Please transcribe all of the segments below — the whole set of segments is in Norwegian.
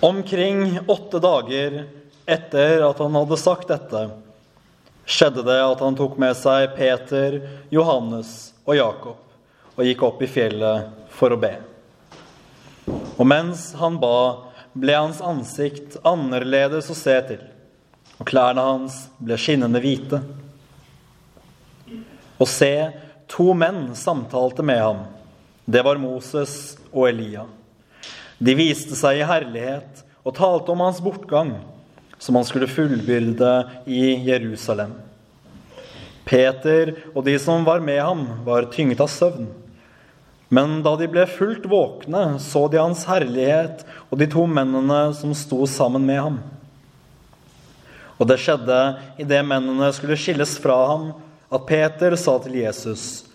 Omkring åtte dager etter at han hadde sagt dette, skjedde det at han tok med seg Peter, Johannes og Jakob og gikk opp i fjellet for å be. Og mens han ba, ble hans ansikt annerledes å se til, og klærne hans ble skinnende hvite. Og se, to menn samtalte med ham. Det var Moses og Elia. De viste seg i herlighet og talte om hans bortgang, som han skulle fullbyrde i Jerusalem. Peter og de som var med ham, var tynget av søvn. Men da de ble fullt våkne, så de hans herlighet og de to mennene som sto sammen med ham. Og det skjedde idet mennene skulle skilles fra ham, at Peter sa til Jesus,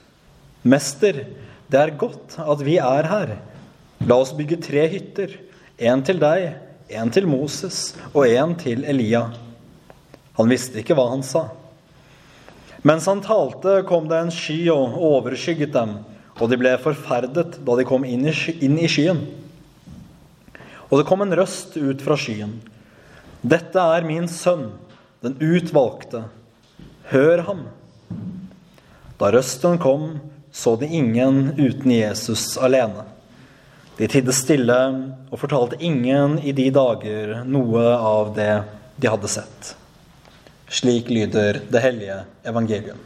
Mester, det er godt at vi er her. La oss bygge tre hytter. En til deg, en til Moses og en til Elia. Han visste ikke hva han sa. Mens han talte, kom det en sky og overskygget dem, og de ble forferdet da de kom inn i, skyen. Og det kom en røst ut fra skyen. Dette er min sønn, den utvalgte. Hør ham. Da røsten kom, så de ingen uten Jesus alene. De tidde stille og fortalte ingen i de dager noe av det de hadde sett. Slik lyder det hellige evangelium.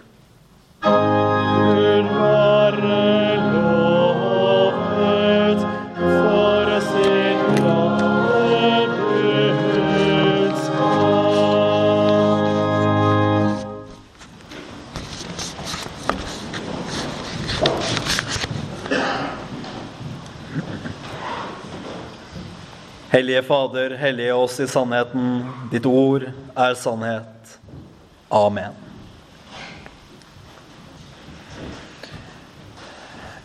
Hellige Fader, hellige oss i sannheten. Ditt ord er sannhet. Amen.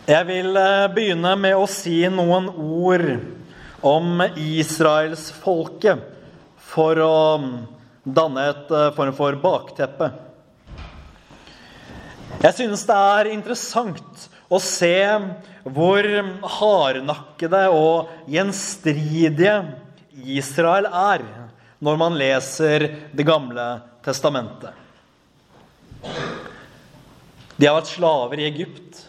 Jeg vil eh, begynne med å si noen ord om israelsfolket for å mm, danne et eh, form for bakteppe. Jeg synes det er interessant å se hvor hardnakkede og gjenstridige Israel er når man leser Det gamle testamentet. De har vært slaver i Egypt.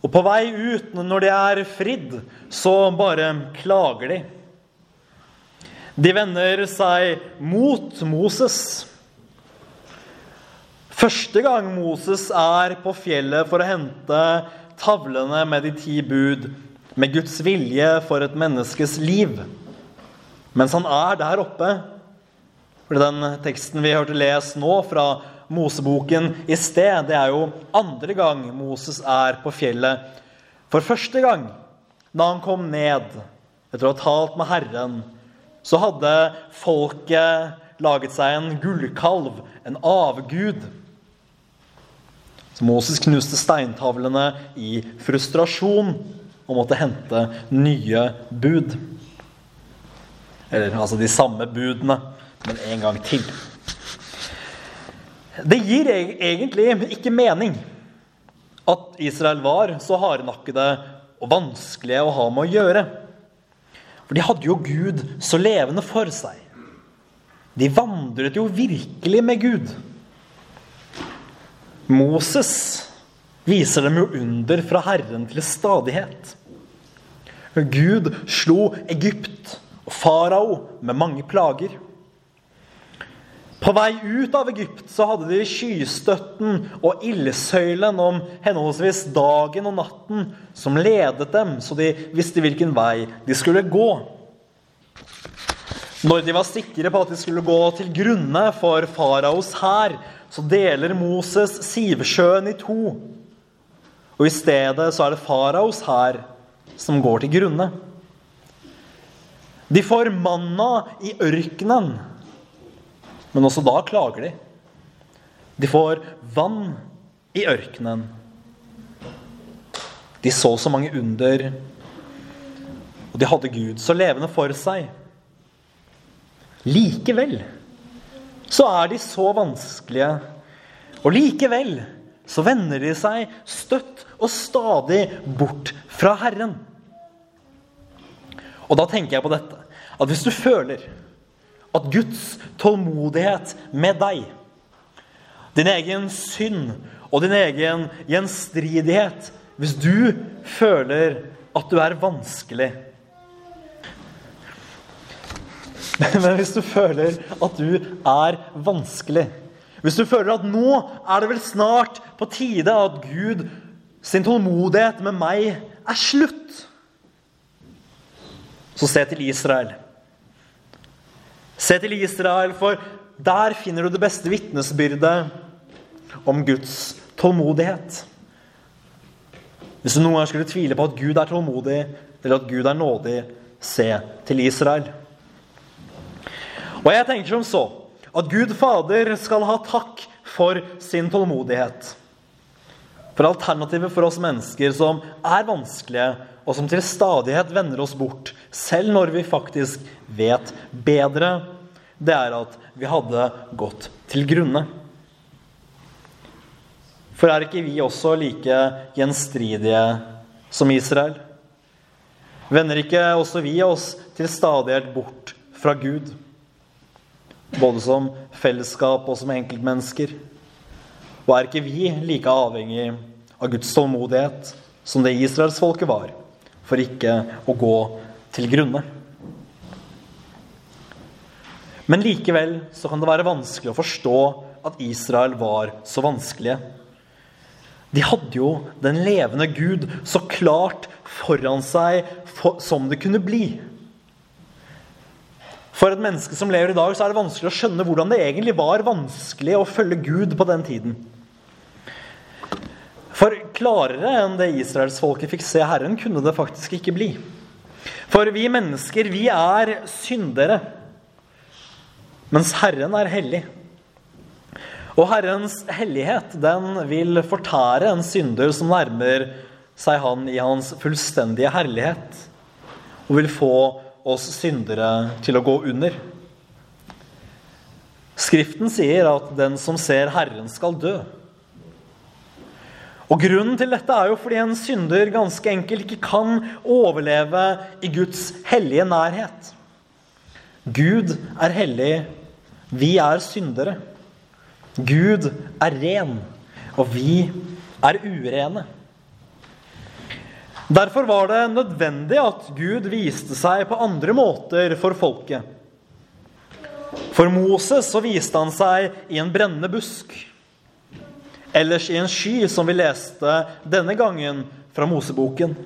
Og på vei ut, når de er fridd, så bare klager de. De vender seg mot Moses. Første gang Moses er på fjellet for å hente tavlene med de ti bud, med Guds vilje for et menneskes liv. Mens han er der oppe for Den teksten vi hørte lest nå fra Moseboken i sted, det er jo andre gang Moses er på fjellet. For første gang, da han kom ned etter å ha talt med Herren, så hadde folket laget seg en gullkalv, en avgud. Så Moses knuste steintavlene i frustrasjon og måtte hente nye bud. Eller altså de samme budene, men en gang til. Det gir egentlig ikke mening at Israel var så hardnakkede og vanskelige å ha med å gjøre. For de hadde jo Gud så levende for seg. De vandret jo virkelig med Gud. Moses viser dem jo under fra Herren til stadighet. Gud slo Egypt og farao med mange plager. På vei ut av Egypt så hadde de skystøtten og ildsøylen om henholdsvis dagen og natten som ledet dem, så de visste hvilken vei de skulle gå. Når de var sikre på at de skulle gå til grunne for faraos hær, så deler Moses Sivsjøen i to. Og i stedet så er det faraos hær som går til grunne. De får manna i ørkenen, men også da klager de. De får vann i ørkenen. De så så mange under, og de hadde Gud så levende for seg. Likevel så er de så vanskelige. Og likevel så vender de seg støtt og stadig bort fra Herren. Og da tenker jeg på dette. at hvis du føler at Guds tålmodighet med deg, din egen synd og din egen gjenstridighet Hvis du føler at du er vanskelig Men hvis du føler at du er vanskelig Hvis du føler at nå er det vel snart på tide at Gud sin tålmodighet med meg er slutt, så se til Israel. Se til Israel, for der finner du det beste vitnesbyrdet om Guds tålmodighet. Hvis du noen gang skulle tvile på at Gud er tålmodig, eller at Gud er nådig, se til Israel. Og jeg tenker som så at Gud Fader skal ha takk for sin tålmodighet. For alternativet for oss mennesker som er vanskelige, og som til stadighet vender oss bort, selv når vi faktisk vet bedre, det er at vi hadde gått til grunne. For er ikke vi også like gjenstridige som Israel? Vender ikke også vi oss til stadighet bort fra Gud? Både som fellesskap og som enkeltmennesker? Og er ikke vi like avhengig av Guds tålmodighet som det israelsfolket var, for ikke å gå til grunne? Men likevel så kan det være vanskelig å forstå at Israel var så vanskelige. De hadde jo den levende Gud så klart foran seg for, som det kunne bli. For et menneske som lever i dag, så er det vanskelig å skjønne hvordan det egentlig var vanskelig å følge Gud på den tiden. For klarere enn det israelsfolket fikk se Herren, kunne det faktisk ikke bli. For vi mennesker, vi er syndere mens Herren er hellig. Og Herrens hellighet den vil fortære en synder som nærmer seg Han i hans fullstendige herlighet, og vil få oss syndere til å gå under. Skriften sier at den som ser Herren, skal dø. Og Grunnen til dette er jo fordi en synder ganske enkelt ikke kan overleve i Guds hellige nærhet. Gud er hellig vi er syndere. Gud er ren, og vi er urene. Derfor var det nødvendig at Gud viste seg på andre måter for folket. For Moses så viste han seg i en brennende busk. Ellers i en sky, som vi leste denne gangen fra Moseboken.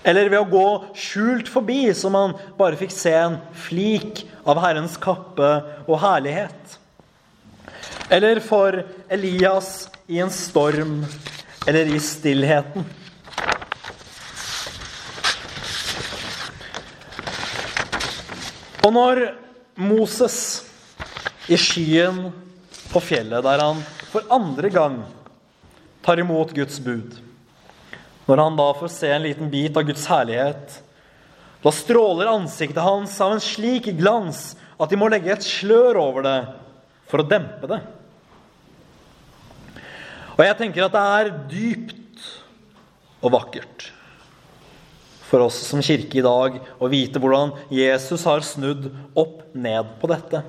Eller ved å gå skjult forbi, så man bare fikk se en flik av Herrens kappe og herlighet. Eller for Elias i en storm eller i stillheten. Og når Moses i skyen på fjellet, der han for andre gang tar imot Guds bud Når han da får se en liten bit av Guds herlighet, da stråler ansiktet hans av en slik glans at de må legge et slør over det for å dempe det. Og jeg tenker at det er dypt og vakkert for oss som kirke i dag å vite hvordan Jesus har snudd opp ned på dette.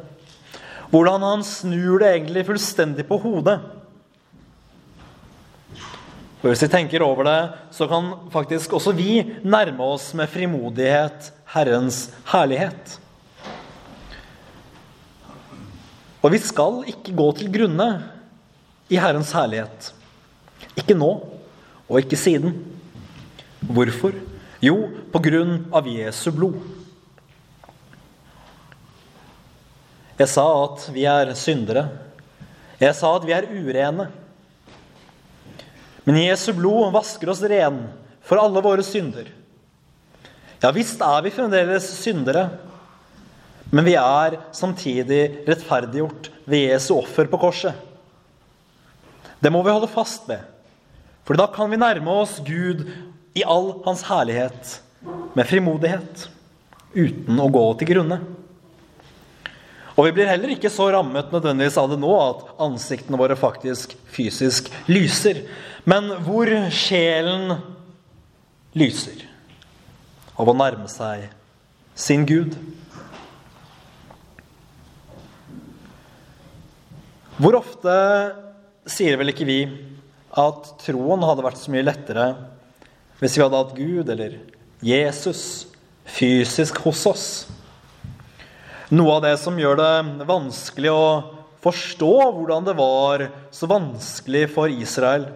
Hvordan han snur det egentlig fullstendig på hodet. Hvis vi tenker over det, så kan faktisk også vi nærme oss med frimodighet Herrens herlighet. Og vi skal ikke gå til grunne i Herrens herlighet. Ikke nå, og ikke siden. Hvorfor? Jo, på grunn av Jesu blod. Jeg sa at vi er syndere. Jeg sa at vi er urene. Men Jesu blod vasker oss ren for alle våre synder. Ja visst er vi fremdeles syndere, men vi er samtidig rettferdiggjort ved Jesu offer på korset. Det må vi holde fast ved, for da kan vi nærme oss Gud i all hans herlighet med frimodighet, uten å gå til grunne. Og vi blir heller ikke så rammet nødvendigvis av det nå at ansiktene våre faktisk fysisk lyser. Men hvor sjelen lyser av å nærme seg sin Gud. Hvor ofte sier vel ikke vi at troen hadde vært så mye lettere hvis vi hadde hatt Gud eller Jesus fysisk hos oss? Noe av det som gjør det vanskelig å forstå hvordan det var så vanskelig for Israel.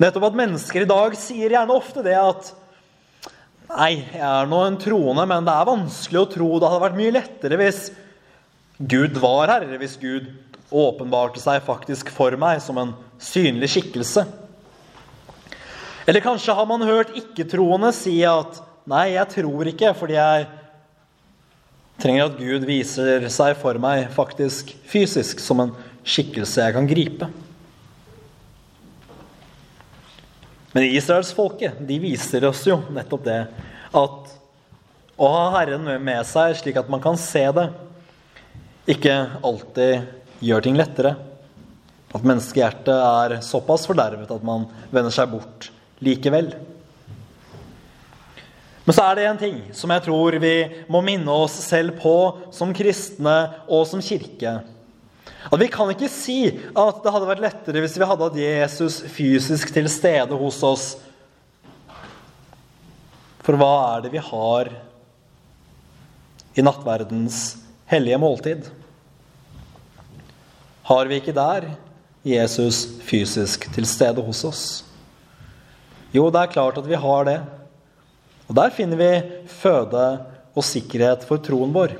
Nettopp at mennesker i dag sier gjerne ofte det at Nei, jeg er nå en troende, men det er vanskelig å tro det hadde vært mye lettere hvis Gud var her, hvis Gud åpenbarte seg faktisk for meg som en synlig skikkelse. Eller kanskje har man hørt ikke-troende si at 'nei, jeg tror ikke', fordi jeg trenger at Gud viser seg for meg faktisk fysisk som en skikkelse jeg kan gripe. Men israelsfolket viser oss jo nettopp det at å ha Herren med seg slik at man kan se det, ikke alltid gjør ting lettere. At menneskehjertet er såpass fordervet at man vender seg bort likevel. Men så er det en ting som jeg tror vi må minne oss selv på som kristne og som kirke. At Vi kan ikke si at det hadde vært lettere hvis vi hadde hatt Jesus fysisk til stede hos oss. For hva er det vi har i nattverdens hellige måltid? Har vi ikke der Jesus fysisk til stede hos oss? Jo, det er klart at vi har det. Og der finner vi føde og sikkerhet for troen vår.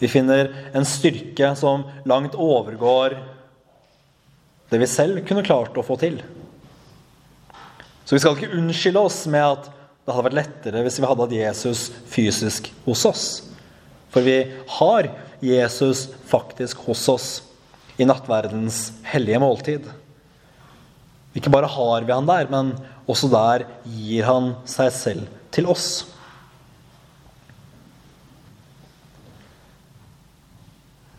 Vi finner en styrke som langt overgår det vi selv kunne klart å få til. Så vi skal ikke unnskylde oss med at det hadde vært lettere hvis vi hadde hatt Jesus fysisk hos oss. For vi har Jesus faktisk hos oss i nattverdens hellige måltid. Ikke bare har vi han der, men også der gir han seg selv til oss.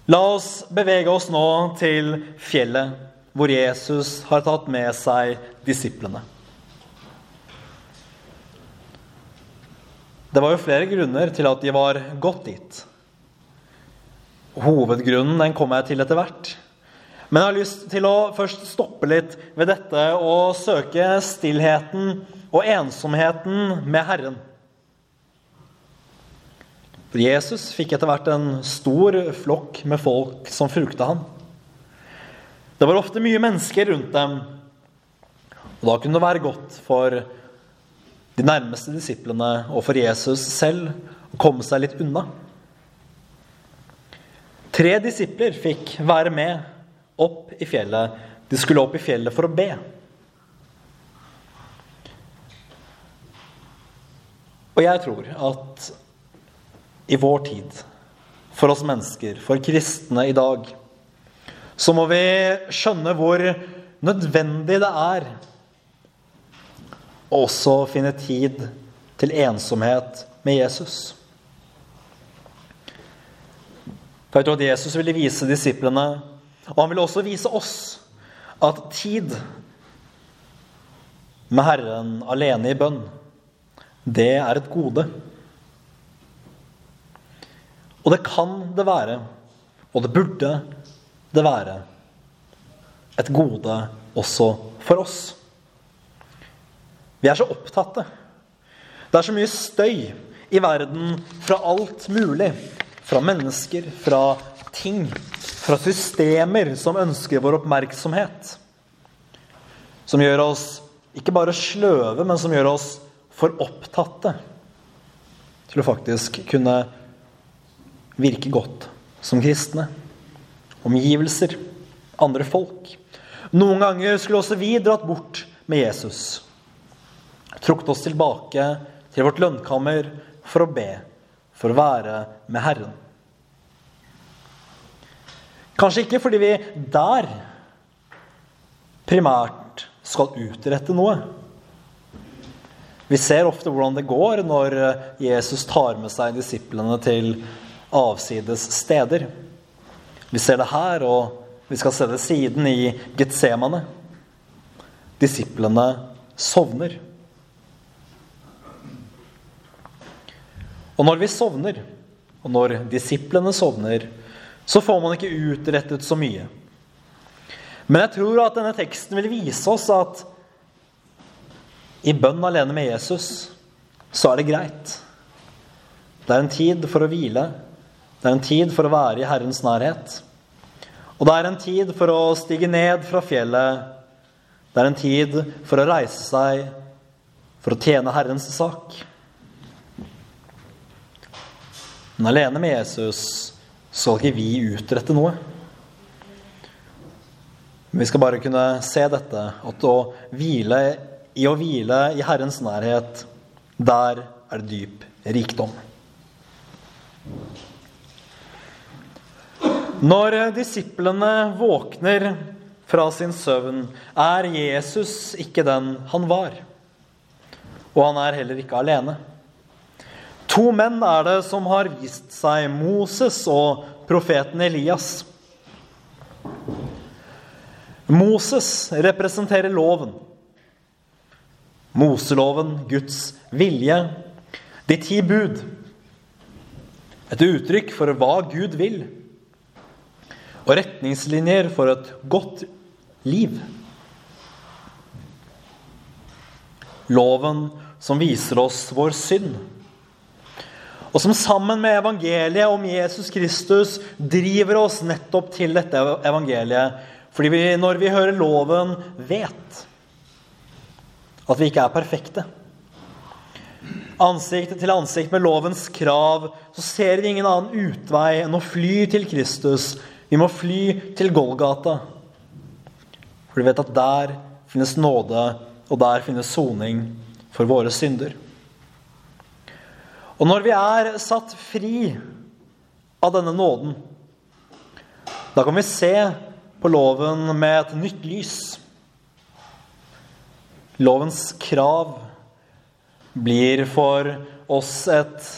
La oss bevege oss nå til fjellet hvor Jesus har tatt med seg disiplene. Det var jo flere grunner til at de var gått dit. Hovedgrunnen den kommer jeg til etter hvert. Men jeg har lyst til å først stoppe litt ved dette og søke stillheten og ensomheten med Herren. For Jesus fikk etter hvert en stor flokk med folk som fulgte ham. Det var ofte mye mennesker rundt dem, og da kunne det være godt for de nærmeste disiplene og for Jesus selv å komme seg litt unna. Tre disipler fikk være med opp i fjellet. De skulle opp i fjellet for å be. Og jeg tror at i vår tid, for oss mennesker, for kristne i dag, så må vi skjønne hvor nødvendig det er å også finne tid til ensomhet med Jesus. For jeg tror at Jesus ville vise disiplene, og han ville også vise oss, at tid med Herren alene i bønn, det er et gode. Og det kan det være, og det burde det være, et gode også for oss. Vi er så opptatte. Det er så mye støy i verden fra alt mulig. Fra mennesker, fra ting, fra systemer som ønsker vår oppmerksomhet. Som gjør oss ikke bare sløve, men som gjør oss for opptatte til å faktisk kunne virke godt som kristne. Omgivelser, andre folk. Noen ganger skulle også vi dratt bort med Jesus. Trukket oss tilbake til vårt lønnkammer for å be, for å være med Herren. Kanskje ikke fordi vi der primært skal utrette noe. Vi ser ofte hvordan det går når Jesus tar med seg disiplene til avsides steder. Vi ser det her, og vi skal se det siden i Getsemane. Disiplene sovner. Og når vi sovner, og når disiplene sovner, så får man ikke utrettet så mye. Men jeg tror at denne teksten vil vise oss at i bønn alene med Jesus så er det greit. Det er en tid for å hvile. Det er en tid for å være i Herrens nærhet. Og det er en tid for å stige ned fra fjellet. Det er en tid for å reise seg for å tjene Herrens sak. Men alene med Jesus skal ikke vi utrette noe. Men vi skal bare kunne se dette, at å hvile i å hvile i Herrens nærhet, der er det dyp rikdom. Når disiplene våkner fra sin søvn, er Jesus ikke den han var. Og han er heller ikke alene. To menn er det som har vist seg, Moses og profeten Elias. Moses representerer loven. Moseloven, Guds vilje, de ti bud. Et uttrykk for hva Gud vil, og retningslinjer for et godt liv. Loven som viser oss vår synd. Og som sammen med evangeliet om Jesus Kristus driver oss nettopp til dette evangeliet. Fordi vi, når vi hører loven, vet at vi ikke er perfekte. Ansikt til ansikt med lovens krav så ser vi ingen annen utvei enn å fly til Kristus. Vi må fly til Golgata. For vi vet at der finnes nåde, og der finnes soning for våre synder. Og når vi er satt fri av denne nåden, da kan vi se på loven med et nytt lys. Lovens krav blir for oss et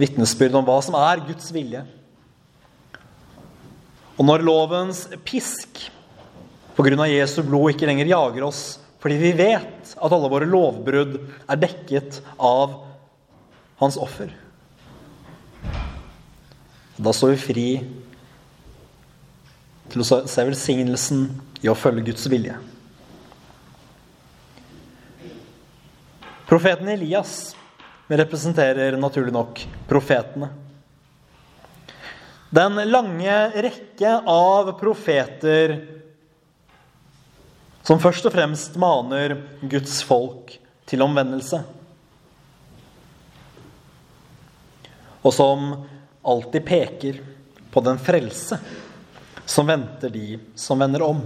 vitnesbyrd om hva som er Guds vilje. Og når lovens pisk pga. Jesu blod ikke lenger jager oss fordi vi vet at alle våre lovbrudd er dekket av hans offer. Da står vi fri til å se velsignelsen i å følge Guds vilje. Profeten Elias representerer naturlig nok profetene. Den lange rekke av profeter som først og fremst maner Guds folk til omvendelse. Og som alltid peker på den frelse som venter de som vender om.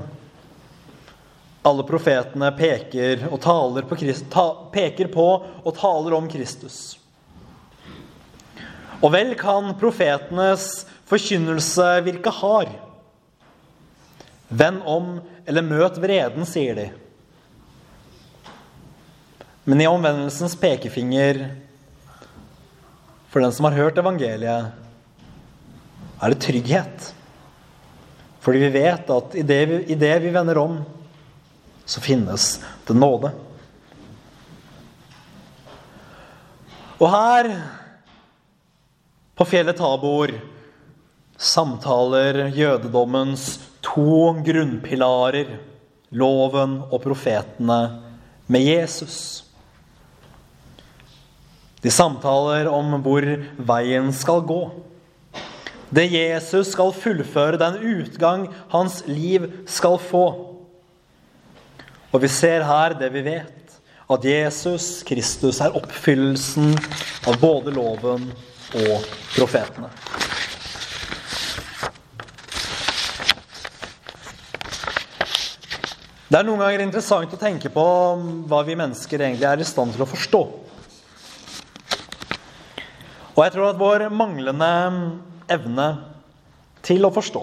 Alle profetene peker, på, ta, peker på og taler om Kristus. Og vel kan profetenes forkynnelse virke hard. Vend om eller møt vreden, sier de. Men i omvendelsens pekefinger for den som har hørt evangeliet, er det trygghet. Fordi vi vet at i det vi, i det vi vender om, så finnes det nåde. Og her, på fjellet Tabor, samtaler jødedommens to grunnpilarer, loven og profetene, med Jesus. De samtaler om hvor veien skal gå. Det Jesus skal fullføre, den utgang hans liv skal få. Og vi ser her det vi vet, at Jesus Kristus er oppfyllelsen av både loven og profetene. Det er noen ganger interessant å tenke på hva vi mennesker egentlig er i stand til å forstå. Og jeg tror at vår manglende evne til å forstå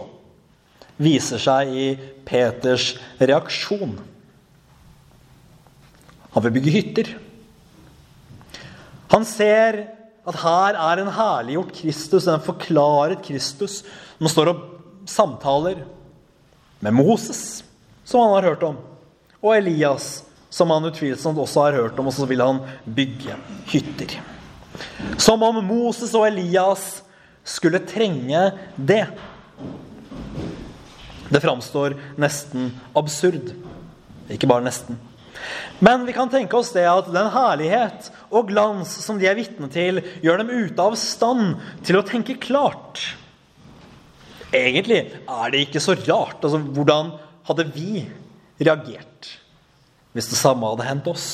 viser seg i Peters reaksjon. Han vil bygge hytter. Han ser at her er en herliggjort Kristus, en forklaret Kristus, som står og samtaler med Moses som han har hørt om, og Elias, som han utvilsomt også har hørt om, og så vil han bygge hytter. Som om Moses og Elias skulle trenge det. Det framstår nesten absurd. Ikke bare nesten. Men vi kan tenke oss det at den herlighet og glans som de er vitne til, gjør dem ute av stand til å tenke klart. Egentlig er det ikke så rart. Altså, hvordan hadde vi reagert hvis det samme hadde hendt oss?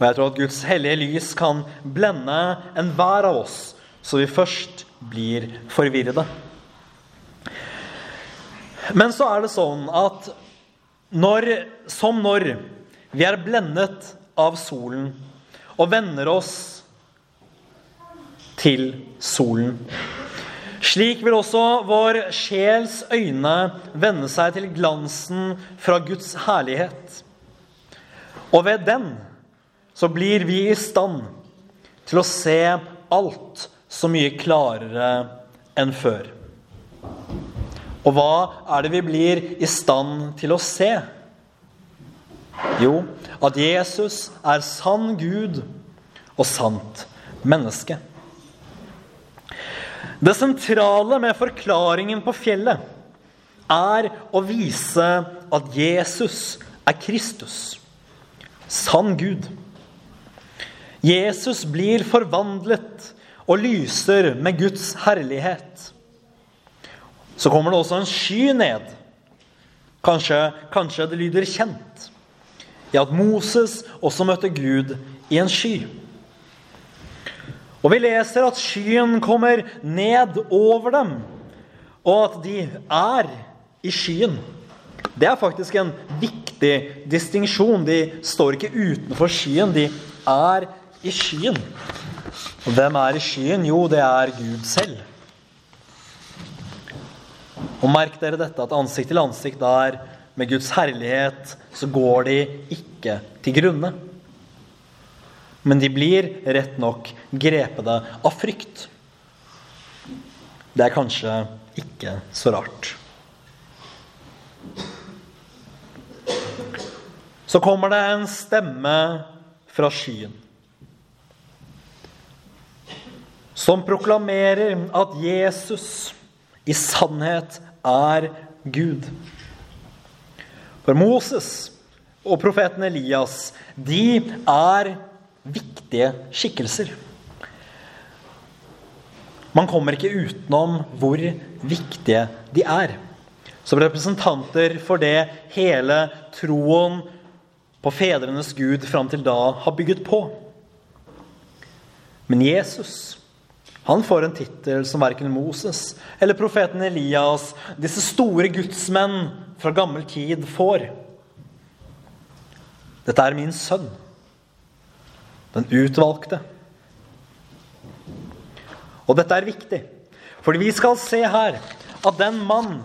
Og jeg tror at Guds hellige lys kan blende enhver av oss, så vi først blir forvirrede. Men så er det sånn at når, som når vi er blendet av solen og vender oss til solen. Slik vil også vår sjels øyne vende seg til glansen fra Guds herlighet. Og ved den så blir vi i stand til å se alt så mye klarere enn før. Og hva er det vi blir i stand til å se? Jo, at Jesus er sann Gud og sant menneske. Det sentrale med forklaringen på fjellet er å vise at Jesus er Kristus, sann Gud. Jesus blir forvandlet og lyser med Guds herlighet så kommer det også en sky ned. Kanskje, kanskje det lyder kjent i at Moses også møtte Gud i en sky. Og vi leser at skyen kommer ned over dem, og at de er i skyen. Det er faktisk en viktig distinksjon. De står ikke utenfor skyen, de er i skyen. Og hvem er i skyen? Jo, det er Gud selv. Og merk dere dette, at ansikt til ansikt der med Guds herlighet, så går de ikke til grunne. Men de blir rett nok grepede av frykt. Det er kanskje ikke så rart. Så kommer det en stemme fra skyen. Som proklamerer at Jesus i sannhet er Gud. For Moses og profeten Elias, de er viktige skikkelser. Man kommer ikke utenom hvor viktige de er. Som representanter for det hele troen på fedrenes Gud fram til da har bygget på. Men Jesus han får en tittel som verken Moses eller profeten Elias, disse store gudsmenn fra gammel tid, får. Dette er min sønn, den utvalgte. Og dette er viktig, fordi vi skal se her at den mann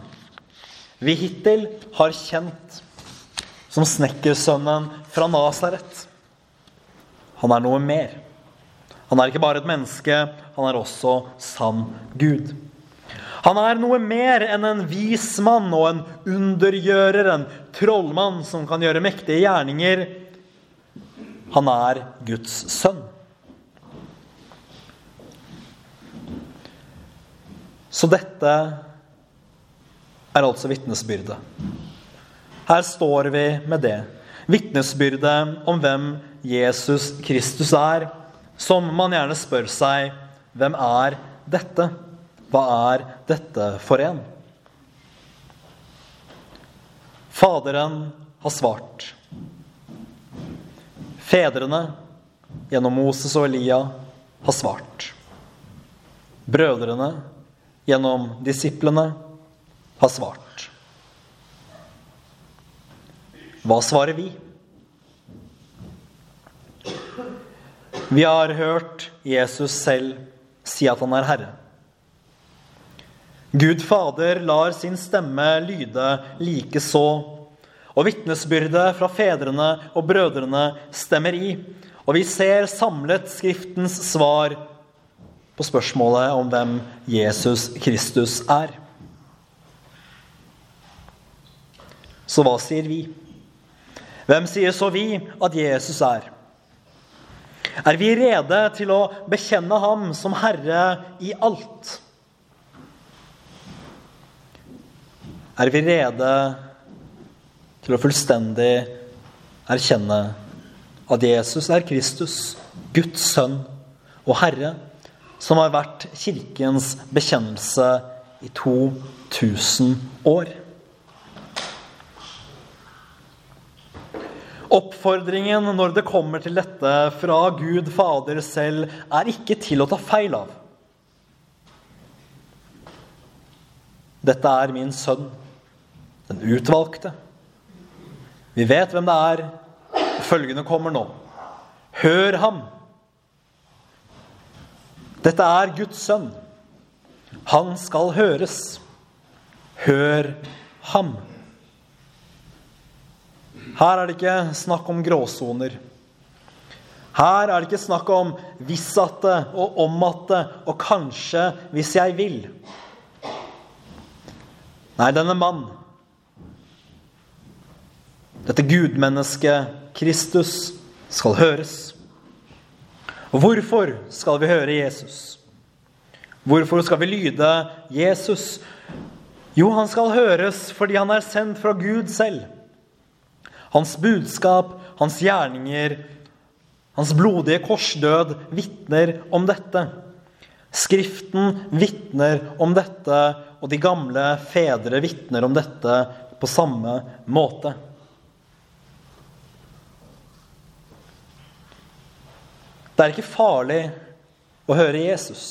vi hittil har kjent som snekkersønnen fra Nasaret, han er noe mer. Han er ikke bare et menneske, han er også sann Gud. Han er noe mer enn en vis mann og en undergjører, en trollmann som kan gjøre mektige gjerninger. Han er Guds sønn. Så dette er altså vitnesbyrdet. Her står vi med det. Vitnesbyrdet om hvem Jesus Kristus er som man gjerne spør seg hvem er dette? Hva er dette for en? Faderen har svart. Fedrene, gjennom Moses og Elia, har svart. Brødrene, gjennom disiplene, har svart. Hva svarer vi? Vi har hørt Jesus selv si at han er Herre. Gud Fader lar sin stemme lyde likeså, og vitnesbyrdet fra fedrene og brødrene stemmer i, og vi ser samlet Skriftens svar på spørsmålet om hvem Jesus Kristus er. Så hva sier vi? Hvem sier så vi at Jesus er? Er vi rede til å bekjenne ham som Herre i alt? Er vi rede til å fullstendig erkjenne at Jesus er Kristus, Guds sønn og Herre, som har vært kirkens bekjennelse i 2000 år? Oppfordringen når det kommer til dette fra Gud Fader selv, er ikke til å ta feil av. Dette er min sønn, den utvalgte. Vi vet hvem det er. Følgende kommer nå. Hør ham. Dette er Guds sønn. Han skal høres. Hør ham. Her er det ikke snakk om gråsoner. Her er det ikke snakk om hvis at det og om at det og kanskje hvis jeg vil. Nei, denne mann, dette gudmennesket Kristus, skal høres. Og hvorfor skal vi høre Jesus? Hvorfor skal vi lyde Jesus? Jo, han skal høres fordi han er sendt fra Gud selv. Hans budskap, hans gjerninger, hans blodige korsdød vitner om dette. Skriften vitner om dette, og de gamle fedre vitner om dette på samme måte. Det er ikke farlig å høre Jesus.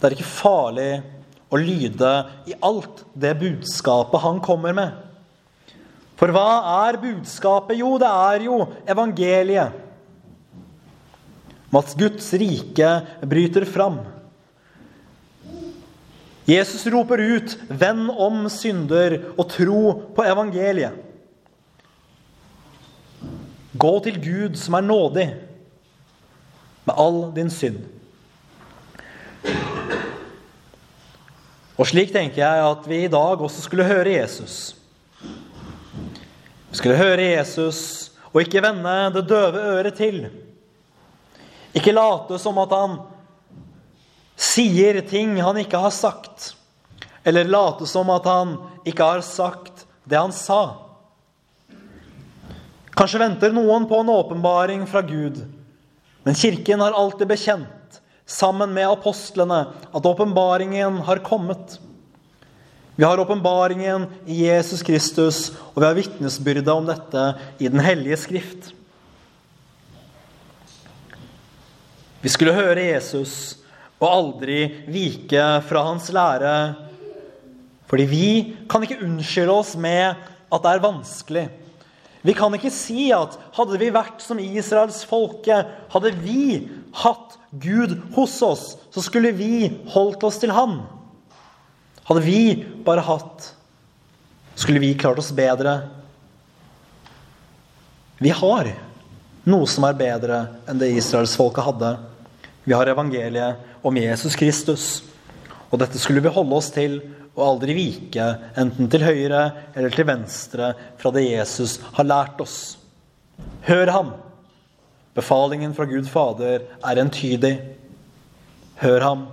Det er ikke farlig å lyde i alt det budskapet han kommer med. For hva er budskapet? Jo, det er jo evangeliet. At Guds rike bryter fram. Jesus roper ut 'venn om synder' og tro på evangeliet. Gå til Gud som er nådig, med all din synd. Og slik tenker jeg at vi i dag også skulle høre Jesus. Skulle høre Jesus og ikke vende det døve øret til. Ikke late som at han sier ting han ikke har sagt. Eller late som at han ikke har sagt det han sa. Kanskje venter noen på en åpenbaring fra Gud. Men Kirken har alltid bekjent, sammen med apostlene, at åpenbaringen har kommet. Vi har åpenbaringen i Jesus Kristus, og vi har vitnesbyrda om dette i Den hellige skrift. Vi skulle høre Jesus og aldri vike fra hans lære. Fordi vi kan ikke unnskylde oss med at det er vanskelig. Vi kan ikke si at hadde vi vært som Israels folke, hadde vi hatt Gud hos oss, så skulle vi holdt oss til Han. Hadde vi bare hatt Skulle vi klart oss bedre? Vi har noe som er bedre enn det israelsfolket hadde. Vi har evangeliet om Jesus Kristus. Og dette skulle vi holde oss til og aldri vike, enten til høyre eller til venstre, fra det Jesus har lært oss. Hør ham! Befalingen fra Gud Fader er entydig. Hør ham,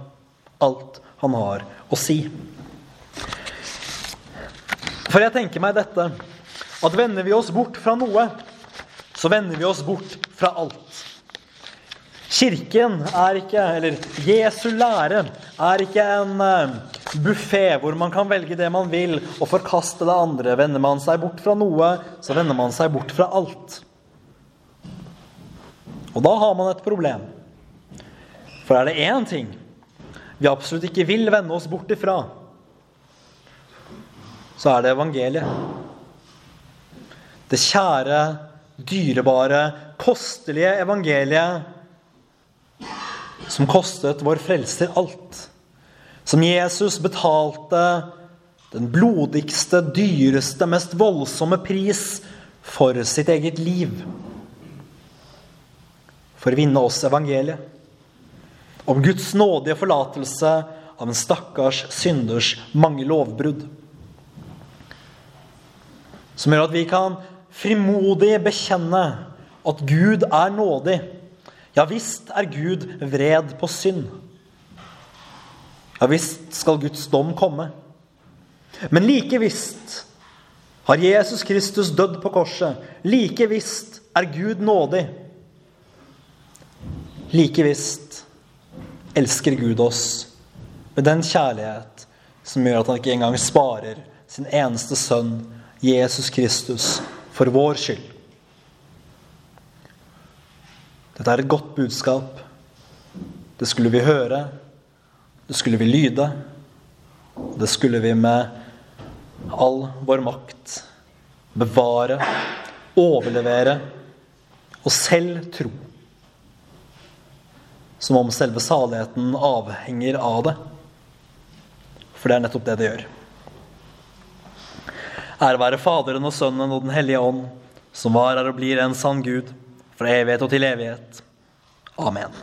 alt han har å si. For jeg tenker meg dette at vender vi oss bort fra noe, så vender vi oss bort fra alt. Kirken er ikke, eller Jesu lære, er ikke en uh, buffé hvor man kan velge det man vil og forkaste det andre. Vender man seg bort fra noe, så vender man seg bort fra alt. Og da har man et problem. For er det én ting vi absolutt ikke vil vende oss bort ifra, så er det evangeliet. Det kjære, dyrebare, kostelige evangeliet som kostet vår frelser alt. Som Jesus betalte den blodigste, dyreste, mest voldsomme pris for sitt eget liv. For å vinne oss evangeliet. Om Guds nådige forlatelse av en stakkars synders mange lovbrudd som gjør at vi kan frimodig bekjenne at Gud er nådig, Ja visst er Gud vred på synd. Ja visst skal Guds dom komme. Men like visst har Jesus Kristus dødd på korset. Like visst er Gud nådig. Like visst elsker Gud oss med den kjærlighet som gjør at han ikke engang sparer sin eneste sønn, Jesus Kristus, for vår skyld. Dette er et godt budskap. Det skulle vi høre. Det skulle vi lyde. Det skulle vi med all vår makt bevare, overlevere og selv tro. Som om selve saligheten avhenger av det. For det er nettopp det det gjør. Ære være Faderen og Sønnen og Den hellige ånd, som var, her og blir en sann Gud, fra evighet og til evighet. Amen.